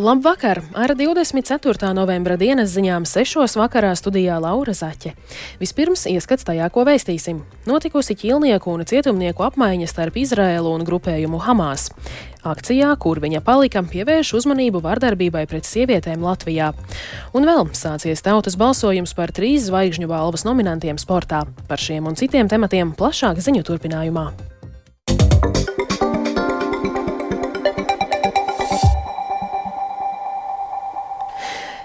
Labvakar! Ar 24. novembra dienas ziņām 6. vakarā studijā Laura Zaķe. Vispirms ieskats tajā, ko vēstīsim. Notikusi ķīlnieku un cietumnieku apmaiņa starp Izraēlu un grupējumu Hamas. Akcijā, kur viņa palika, pievērš uzmanību vardarbībai pret sievietēm Latvijā. Un vēl sācies tautas balsojums par trīs zvaigžņu balvas nominantiem sportā. Par šiem un citiem tematiem plašāk ziņu turpinājumā.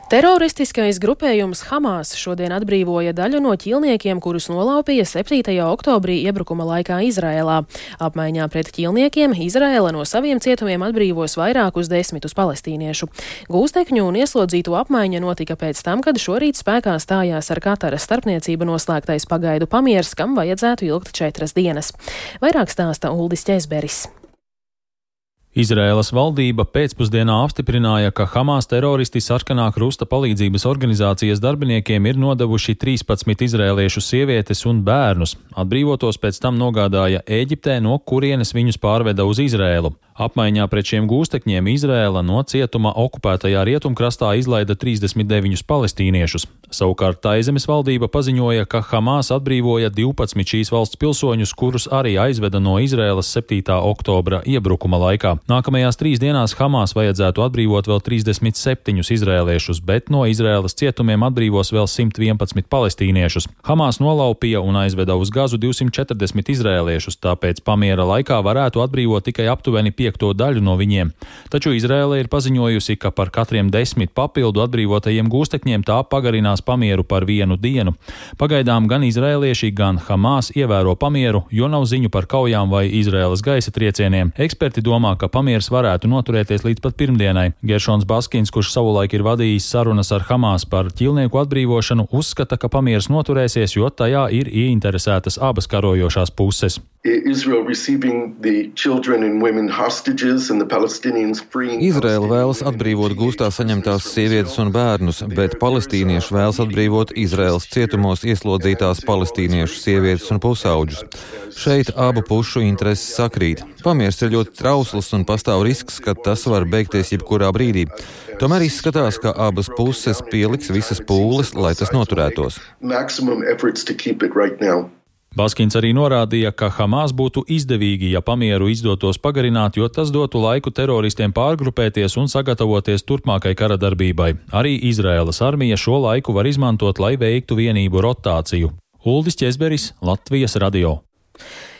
Teroristiskais grupējums Hamas šodien atbrīvoja daļu no ķīlniekiem, kurus nolaupīja 7. oktobrī iebrukuma laikā Izrēlā. Apmaiņā pret ķīlniekiem Izrēla no saviem cietumiem atbrīvos vairākus desmitus palestīniešu. Gūstekņu un ieslodzīto apmaiņa notika pēc tam, kad šorīt spēkā stājās ar Kataras starpniecību noslēgtais pagaidu pamiers, kam vajadzētu ilgt četras dienas. Vairāk stāsta Uldis Ķesberis. Izraēlas valdība pēcpusdienā apstiprināja, ka Hamas teroristi sarkanā krusta palīdzības organizācijas darbiniekiem ir nodevuši 13 izrēliešu sievietes un bērnus. Atbrīvotos pēc tam nogādāja Ēģiptē, no kurienes viņus pārveda uz Izrēlu. Apmaiņā pret šiem gūstekņiem Izrēla no cietuma okupētajā rietumkrastā izlaida 39 palestīniešus. Savukārt Taizemes valdība paziņoja, ka Hamas atbrīvoja 12 šīs valsts pilsoņus, kurus arī aizveda no Izrēlas 7. oktobra iebrukuma laikā. Nākamajās trīs dienās Hamas vajadzētu atbrīvot vēl 37 izrēliešus, bet no Izrēlas cietumiem atbrīvos vēl 111 palestīniešus. Hamas nolaupīja un aizveda uz Gazu 240 izrēliešus, tāpēc pamiera laikā varētu atbrīvot tikai aptuveni piekto daļu no viņiem. Taču Izrēla ir paziņojusi, ka par katriem desmit papildu atbrīvotajiem gūstekņiem tā pagarinās pamieru par vienu dienu. Pagaidām gan izrēlieši, gan Hamas ievēro pamieru, jo nav ziņu par kaujām vai Izrēlas gaisa triecieniem. Eksperti domā, ka pamieris varētu noturēties līdz pat pirmdienai. Geršons Baskins, kurš savulaik ir vadījis sarunas ar Hamas par ķilnieku atbrīvošanu, uzskata, ka pamieris noturēsies, jo tajā ir ieinteresētas abas karojošās puses. Izraela vēlas atbrīvot gūstā saņemtās sievietes un bērnus, bet palestīnieši vēlas atbrīvot Izraels cietumos ieslodzītās palestīniešu sievietes un pusauģus. Šeit abu pušu intereses sakrīt. Pamiers ir ļoti trausls un pastāv risks, ka tas var beigties jebkurā brīdī. Tomēr izskatās, ka abas puses pieliks visas pūles, lai tas noturētos. Baskins arī norādīja, ka Hamas būtu izdevīgi, ja pamieru izdotos pagarināt, jo tas dotu laiku teroristiem pārgrupēties un sagatavoties turpmākai kara darbībai. Arī Izraēlas armija šo laiku var izmantot, lai veiktu vienību rotāciju. Uldis Česberis, Latvijas radio.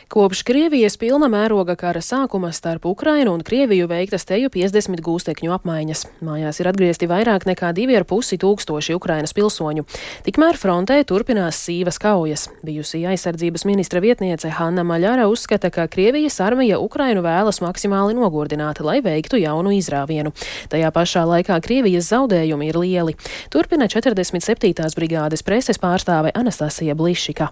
Kopš Krievijas pilna mēroga kara sākuma starp Ukrainu un Krieviju veiktas teju 50 gūstekņu apmaiņas. Mājās ir atgriezti vairāk nekā 2,5 tūkstoši Ukrainas pilsoņu. Tikmēr frontē turpinās sīvas kaujas. Bijusī aizsardzības ministra vietniece Hanna Maļara uzskata, ka Krievijas armija Ukrainu vēlas maksimāli nogurdināt, lai veiktu jaunu izrāvienu. Tajā pašā laikā Krievijas zaudējumi ir lieli. Turpina 47. brigādes preses pārstāve Anastasija Blišika.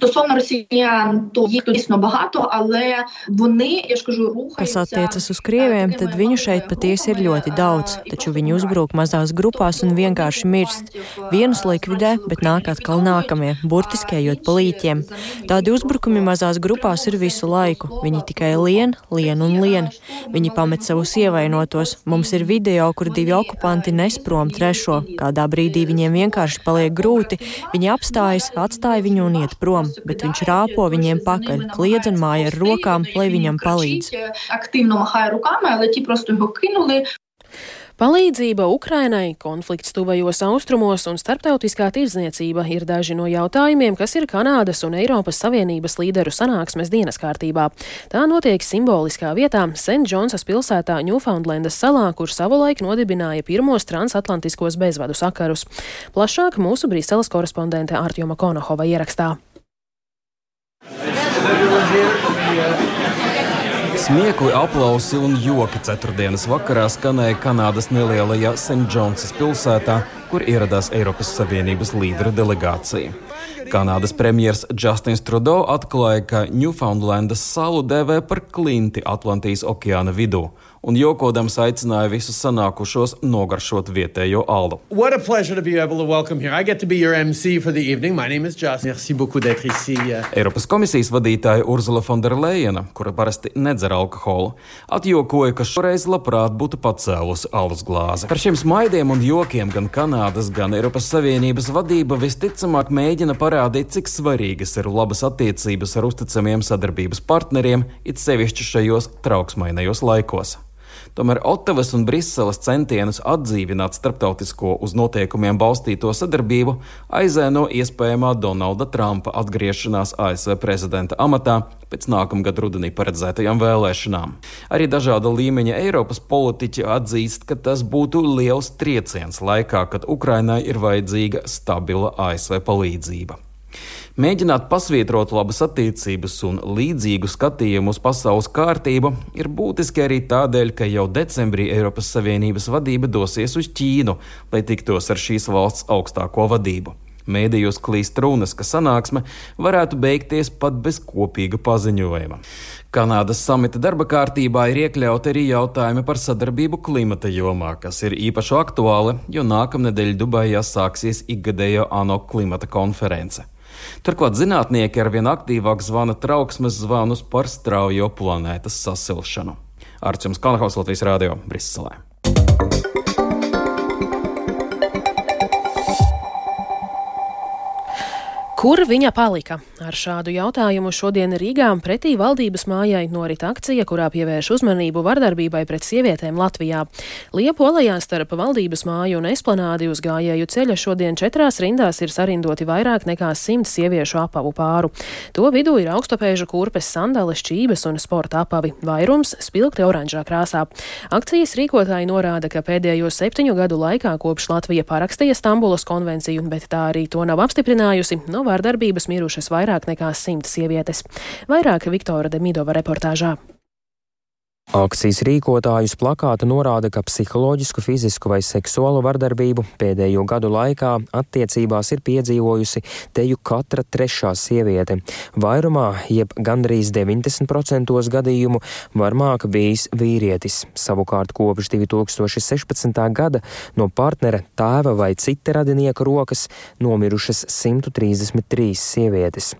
Стосовно росіян, то їх тут дійсно багато, але вони, я ж кажу, рухаються. Kas attiecas uz krieviem, tad viņu šeit patiesi ir ļoti daudz, taču viņi uzbruk mazās grupās un vienkārši mirst. Vienus likvidē, bet nāk atkal nākamie, burtiski ejot pa līķiem. Tādi uzbrukumi mazās grupās ir visu laiku. Viņi tikai lien, lien un lien. Viņi pamet savus ievainotos. Mums ir video, kur divi okupanti nes prom trešo. Kādā brīdī viņiem vienkārši paliek grūti. Viņi apstājas, atstāja viņu un iet prom prom, bet viņš rāpo viņiem pakaļ, kliedz un māja ar rokām, lai viņam palīdz. Palīdzība Ukrainai, konflikts tuvajos austrumos un starptautiskā tirdzniecība ir daži no jautājumiem, kas ir Kanādas un Eiropas Savienības līderu sanāksmes dienas kārtībā. Tā notiek simboliskā vietā St. Džonsas pilsētā Ņūfaundlendas salā, kur savulaik nodibināja pirmos transatlantiskos bezvadu sakarus. Plašāk mūsu Brīseles korespondente Artjoma Konohova ierakstā. Smiekli, aplausi un joki ceturtdienas vakarā skanēja Kanādas nelielajā St. Džonsas pilsētā, kur ieradās Eiropas Savienības līderu delegācija. Kanādas premjerministrs Justins Trudeau atklāja, ka Ņūfaundlendas salu dēvē par klinti Atlantijas okeāna vidū, un jokodams aicināja visus sanākušos nogaršot vietējo alu. Eiropas komisijas vadītāja Urzula Fonderleina, kura parasti nedzer alkoholu, atjokoja, ka šoreiz labprāt būtu pacēlusi alus glāzi. Ar šiem smaidiem un jokiem gan Kanādas, gan Eiropas Savienības vadība visticamāk mēģina parādīt, cik svarīgas ir labas attiecības ar uzticamiem sadarbības partneriem, it sevišķi šajos trauksmainajos laikos. Tomēr Otavas un Briseles centienus atdzīvināt starptautisko uz noteikumiem balstīto sadarbību aizēno iespējamā Donalda Trumpa atgriešanās ASV prezidenta amatā pēc nākamgad rudenī paredzētajām vēlēšanām. Arī dažāda līmeņa Eiropas politiķi atzīst, ka tas būtu liels trieciens laikā, kad Ukrainai ir vajadzīga stabila ASV palīdzība. Mēģināt pasvietrot labas attiecības un līdzīgu skatījumu uz pasaules kārtību ir būtiski arī tādēļ, ka jau decembrī Eiropas Savienības vadība dosies uz Ķīnu, lai tiktos ar šīs valsts augstāko vadību. Mēdījos klīst runas, ka sanāksme varētu beigties pat bez kopīga paziņojuma. Kanādas samita darba kārtībā ir iekļauti arī jautājumi par sadarbību klimata jomā, kas ir īpaši aktuāli, jo nākamnedēļ Dubajā sāksies ikgadējo ANO klimata konference. Turklāt zinātnieki arvien aktīvāk zvana trauksmes zvanus par straujo planētas sasilšanu. Ar jums Kalnahaus Latvijas Rādio Briselē. Kur viņa palika? Ar šādu jautājumu šodien Rīgā pretī valdības mājai norit akcija, kurā pievērš uzmanību vardarbībai pret sievietēm Latvijā. Liepolējā starp valdības māju un esplanādi uz gājēju ceļa šodien četrās rindās ir sarindoti vairāk nekā simt sieviešu apavu pāru. To vidū ir augstapēža kurpes, sandales, čības un sporta apavi, vairums spilgti oranžā krāsā. Akcijas rīkotāji norāda, ka pēdējo septiņu gadu laikā kopš Latvija parakstīja Stambulas konvenciju, bet tā arī to nav apstiprinājusi. No vārdarbības mirušas vairāk nekā simts sievietes. Vairāk Viktora Demidova reportāžā. Akcijas rīkotājus plakāta norāda, ka psiholoģisku, fizisku vai seksuālu vardarbību pēdējo gadu laikā attiecībās ir piedzīvojusi teju katra trešā sieviete. Vairumā, jeb gandrīz 90% gadījumu, varmāk bijis vīrietis. Savukārt kopš 2016. gada no partnera, tēva vai cita radinieka rokas nomirušas 133 sievietes.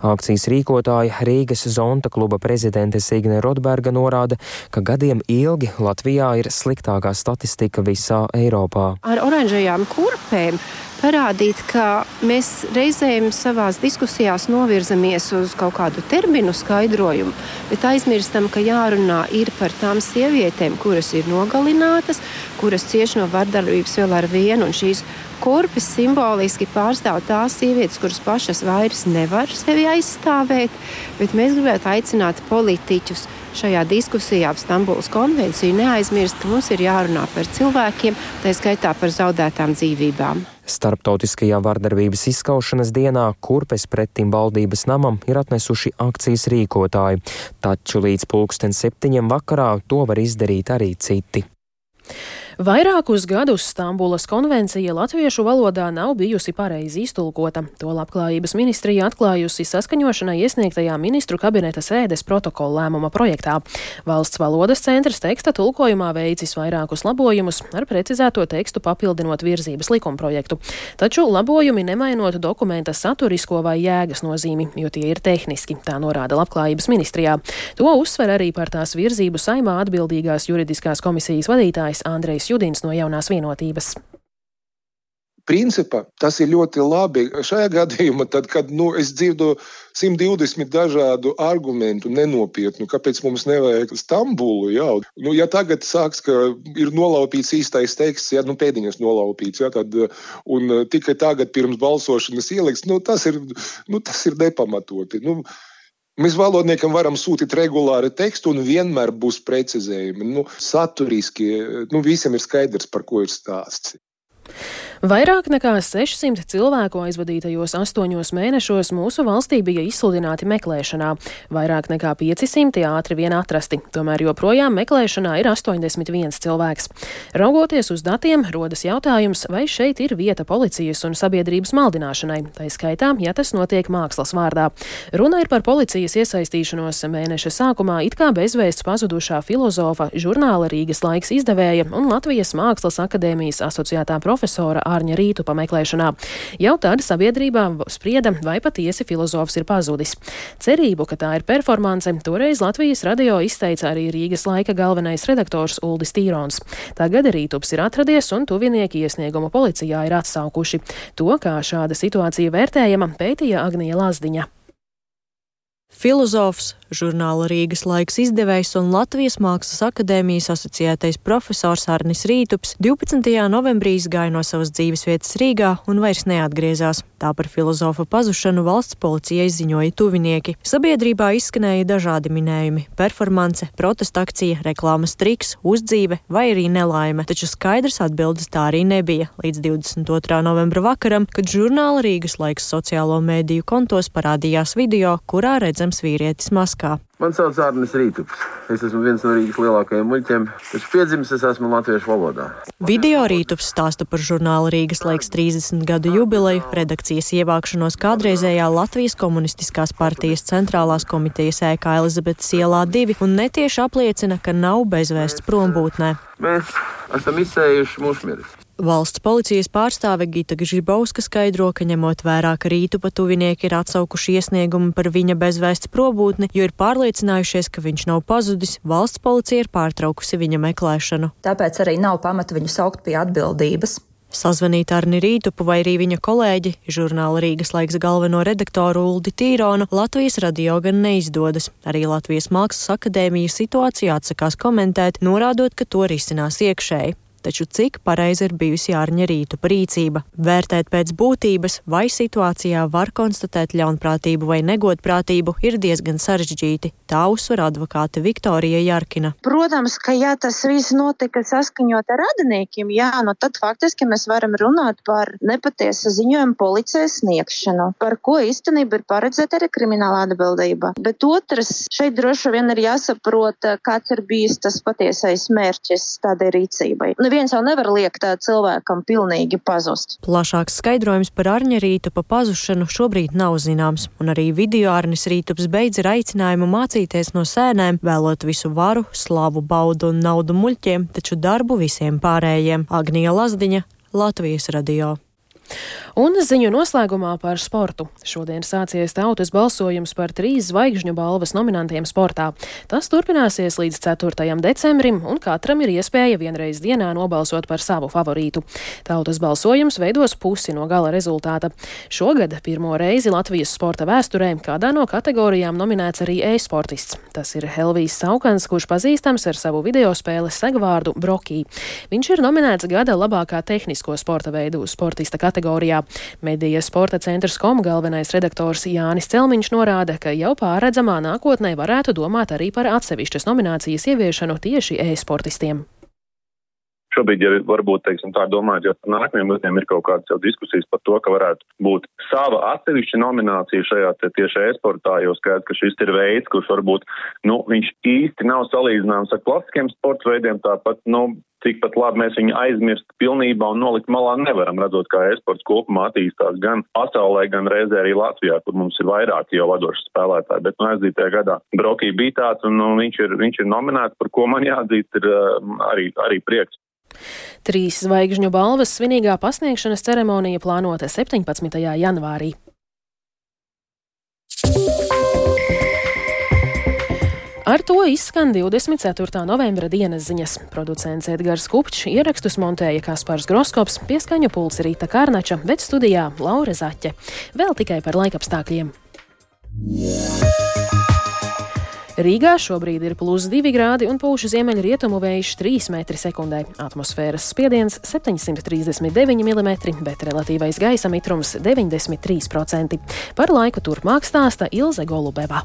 Akcijas rīkotāja Rīgas Zonta kluba prezidente Signe Rodberga norāda, ka gadiem ilgi Latvijā ir sliktākā statistika visā Eiropā. Ar oranžajām kurpēm parādīt, ka mēs reizēm savās diskusijās novirzamies uz kaut kādu terminu skaidrojumu, bet aizmirstam, ka jārunā ir par tām sievietēm, kuras ir nogalinātas, kuras cieš no vardarbības vēl ar vienu. Šīs kurpes simboliski pārstāv tās sievietes, kuras pašas vairs nevar sevi aizstāvēt, bet mēs gribētu aicināt politiķus šajā diskusijā ap Stambulas konvenciju neaizmirst, ka mums ir jārunā par cilvēkiem, tā skaitā par zaudētām dzīvībām. Starptautiskajā vardarbības izskaušanas dienā kurpes pretim valdības namam ir atnesuši akcijas rīkotāji, taču līdz pulksten septiņiem vakarā to var izdarīt arī citi. Vairākus gadus Stambulas konvencija latviešu valodā nav bijusi pareizi iztulkota. To labklājības ministrija atklājusi saskaņošanai iesniegtajā ministru kabineta sēdes protokola lēmuma projektā. Valsts valodas centrs teksta tulkojumā veicis vairākus labojumus, ar precizēto tekstu papildinot virzības likumprojektu. Taču labojumi nemainot dokumenta saturisko vai jēgas nozīmi, jo tie ir tehniski, tā norāda labklājības ministrijā. To uzsver arī par tās virzību saimā atbildīgās juridiskās komisijas vadītājs Andrejs Mārtiņš Judins no jaunās vienotības principā tas ir ļoti labi. Šajā gadījumā, tad, kad nu, es dzirdu 120 dažādu argumentu, nenopietnu, kāpēc mums nevajag Stambulu, jā. Nu, ja tagad sāks, ka ir nolaupīts īstais teksts, ja nu, pēdiņas nolaupīts, ja, tad, un tikai tagad pirms balsošanas ieliks, nu, tas, ir, nu, tas ir nepamatoti. Nu, Mēs valodniekam varam sūtīt regulāri tekstu, un vienmēr būs precizējumi. Nu, saturiski, nu, visiem ir skaidrs, par ko ir stāsts. Vairāk nekā 600 cilvēku aizvadītajos astoņos mēnešos mūsu valstī bija izsludināti meklēšanā. Vairāk nekā 500 ātri vien atrasti, tomēr joprojām meklēšanā ir 81 cilvēks. Raugoties uz datiem, rodas jautājums, vai šeit ir vieta policijas un sabiedrības maldināšanai, tā skaitā, ja tas notiek mākslas vārdā. Runa ir par policijas iesaistīšanos mēneša sākumā it kā bezvēsts pazudušā filozofa, žurnāla Rīgas laiks izdevēja un Latvijas Mākslas akadēmijas asociētā profesora Ārņa Rītu pameklēšanā. Jau tad sabiedrībā sprieda, vai patiesi filozofs ir pazudis. Cerību, ka tā ir performance, toreiz Latvijas radio izteica arī Rīgas laika galvenais redaktors Uldis Tīrons. Tagad Rītups ir atradies un tuvinieki iesniegumu policijā ir atsaukuši. To, kā šāda situācija vērtējama, pētīja Agnija Lazdiņa. Filozofs, žurnāla Rīgas laiks izdevējs un Latvijas Mākslas akadēmijas asociētais profesors Arnis Rītups 12. novembrī izgāja no savas dzīvesvietas Rīgā un vairs neatgriezās. Tā par filozofa pazušanu valsts policijai ziņoja tuvinieki. Sabiedrībā izskanēja dažādi minējumi - performance, protesta akcija, reklāmas triks, uzdzīve vai arī nelaime, taču skaidrs atbildes tā arī nebija līdz 22. novembra vakaram, kad žurnāla Rīgas laiks sociālo mēdīju kontos parādījās video, kurā redzams vīrietis maskā. Man sauc Arnēs Rītups. Es esmu viens no Rīgas lielākajiem muļķiem, taču piedzimis es esmu latviešu valodā. Video Rītups stāsta par žurnāla Rīgas laiks 30 gadu jubileju, redakcijas ievākšanos kādreizējā Latvijas komunistiskās partijas centrālās komitejas ēkā Elizabetes ielā 2 un netieši apliecina, ka nav bezvēsts prombūtnē. Mēs esam izsējuši mušmirus. Valsts policijas pārstāve Gita Gžibauska skaidro, ka ņemot vērā, ka rītu patuvinieki ir atsaukuši iesniegumu par viņa bezvēsts probūtni, jo ir pārliecinājušies, ka viņš nav pazudis, valsts policija ir pārtraukusi viņa meklēšanu. Tāpēc arī nav pamata viņu saukt pie atbildības. Sazvanīt ar Nirītupu vai arī viņa kolēģi, žurnāla Rīgas laiks galveno redaktoru Uldi Tīronu, Latvijas radio gan neizdodas. Arī Latvijas Mākslas akadēmija situāciju atsakās komentēt, norādot, ka to risinās iekšēji taču cik pareizi ir bijusi Jārņa rītu rīcība. Vērtēt pēc būtības, vai situācijā var konstatēt ļaunprātību vai negodprātību, ir diezgan sarežģīti. Tā uzsver advokāte Viktorija Jarkina. Protams, ka ja tas viss notika saskaņot ar radiniekiem, jā, nu tad faktiski mēs varam runāt par nepatiesu ziņojumu policijas sniegšanu, par ko īstenībā ir paredzēta arī krimināla atbildība. Bet otrs, šeit droši vien ir jāsaprot, kāds ir bijis tas patiesais mērķis tādai rīcībai. Nu, neviens jau nevar liekt cilvēkam pilnīgi pazust. Plašāks skaidrojums par Arņa Rītupa pazušanu šobrīd nav zināms, un arī video Arnis Rītups beidz ar aicinājumu mācīties no sēnēm, vēlot visu varu, slavu, baudu un naudu muļķiem, taču darbu visiem pārējiem. Agnija Lazdiņa, Latvijas radio. Un ziņu noslēgumā par sportu. Šodien sācies tautas balsojums par trīs zvaigžņu balvas nominantiem sportā. Tas turpināsies līdz 4. decembrim, un katram ir iespēja vienreiz dienā nobalsot par savu favorītu. Tautas balsojums veidos pusi no gala rezultāta. Šogad pirmo reizi Latvijas sporta vēsturē kādā no kategorijām nominēts arī e-sportists. Tas ir Helvijs Saukans, kurš pazīstams ar savu video spēles segvārdu Brokī. Viņš ir nominēts gada labākā tehnisko sporta veidu sportista kategorijā. Medija sporta centrs kom galvenais redaktors Jānis Celmiņš norāda, ka jau pārredzamā nākotnē varētu domāt arī par atsevišķas nominācijas ieviešanu tieši e-sportistiem. Šobrīd, ja varbūt, teiksim, tā domājot, ja nākamajiem gadiem ir kaut kādas jau diskusijas par to, ka varētu būt sava atsevišķa nominācija šajā tieši e-sportā, jo skaidrs, ka šis ir veids, kurš varbūt, nu, viņš īsti nav salīdzināms ar klasiskiem sporta veidiem, tāpat, nu, tikpat labi mēs viņu aizmirst pilnībā un nolikt malā nevaram, redzot, kā e-sports kopumā attīstās gan pasaulē, gan reizē arī Latvijā, kur mums ir vairāk jau vadoši spēlētāji. Bet no nu, aizdītajā gadā Brokī bija tāds, un nu, viņš, ir, viņš ir nominēts, par ko man jāatzīst, ir uh, arī, arī prieks. Trīs zvaigžņu balvas svinīgā pasniegšanas ceremonija plānota 17. janvārī. Ar to izskan 24. novembra dienas ziņas. Producents Edgars Kupčs ierakstus montēja Kaspars Groskops, pieskaņu pults Rīta Kārnača, bet studijā Laura Zaķe. Vēl tikai par laikapstākļiem. Yeah. Rīgā šobrīd ir plus 2 grādi un pūš ziemeļrietumu vējš 3 m2. Atmosfēras spiediens 739 mm, bet relatīvais gaisa mitrums 93%. Par laiku turpmāk stāsta Ilze Golubeva.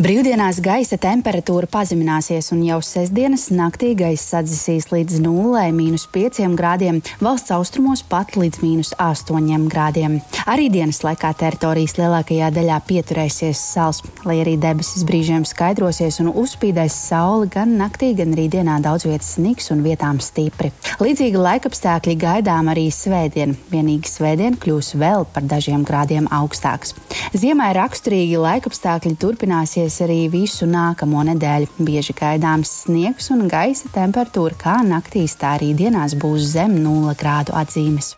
Brīvdienās gaisa temperatūra pazemināsies un jau sestdienas naktī gaisa sadzisīs līdz 0,5 grādiem, valsts austrumos pat līdz mīnus 8 grādiem. Arī dienas laikā teritorijas lielākajā daļā pieturēsies sals, lai arī debesis brīžiem skaidrosies un uzspīdēs sauli gan naktī, gan rītdienā daudz vietas sniks un vietām stipri. Līdzīgi laikapstākļi gaidām arī svētdien, vienīgi svētdien kļūs vēl par dažiem grādiem augstāks. Ziemai raksturīgi laikapstākļi turpināsies turpināsies arī visu nākamo nedēļu. Bieži gaidāms sniegs un gaisa temperatūra kā naktīs, tā arī dienās būs zem 0 grādu atzīmes.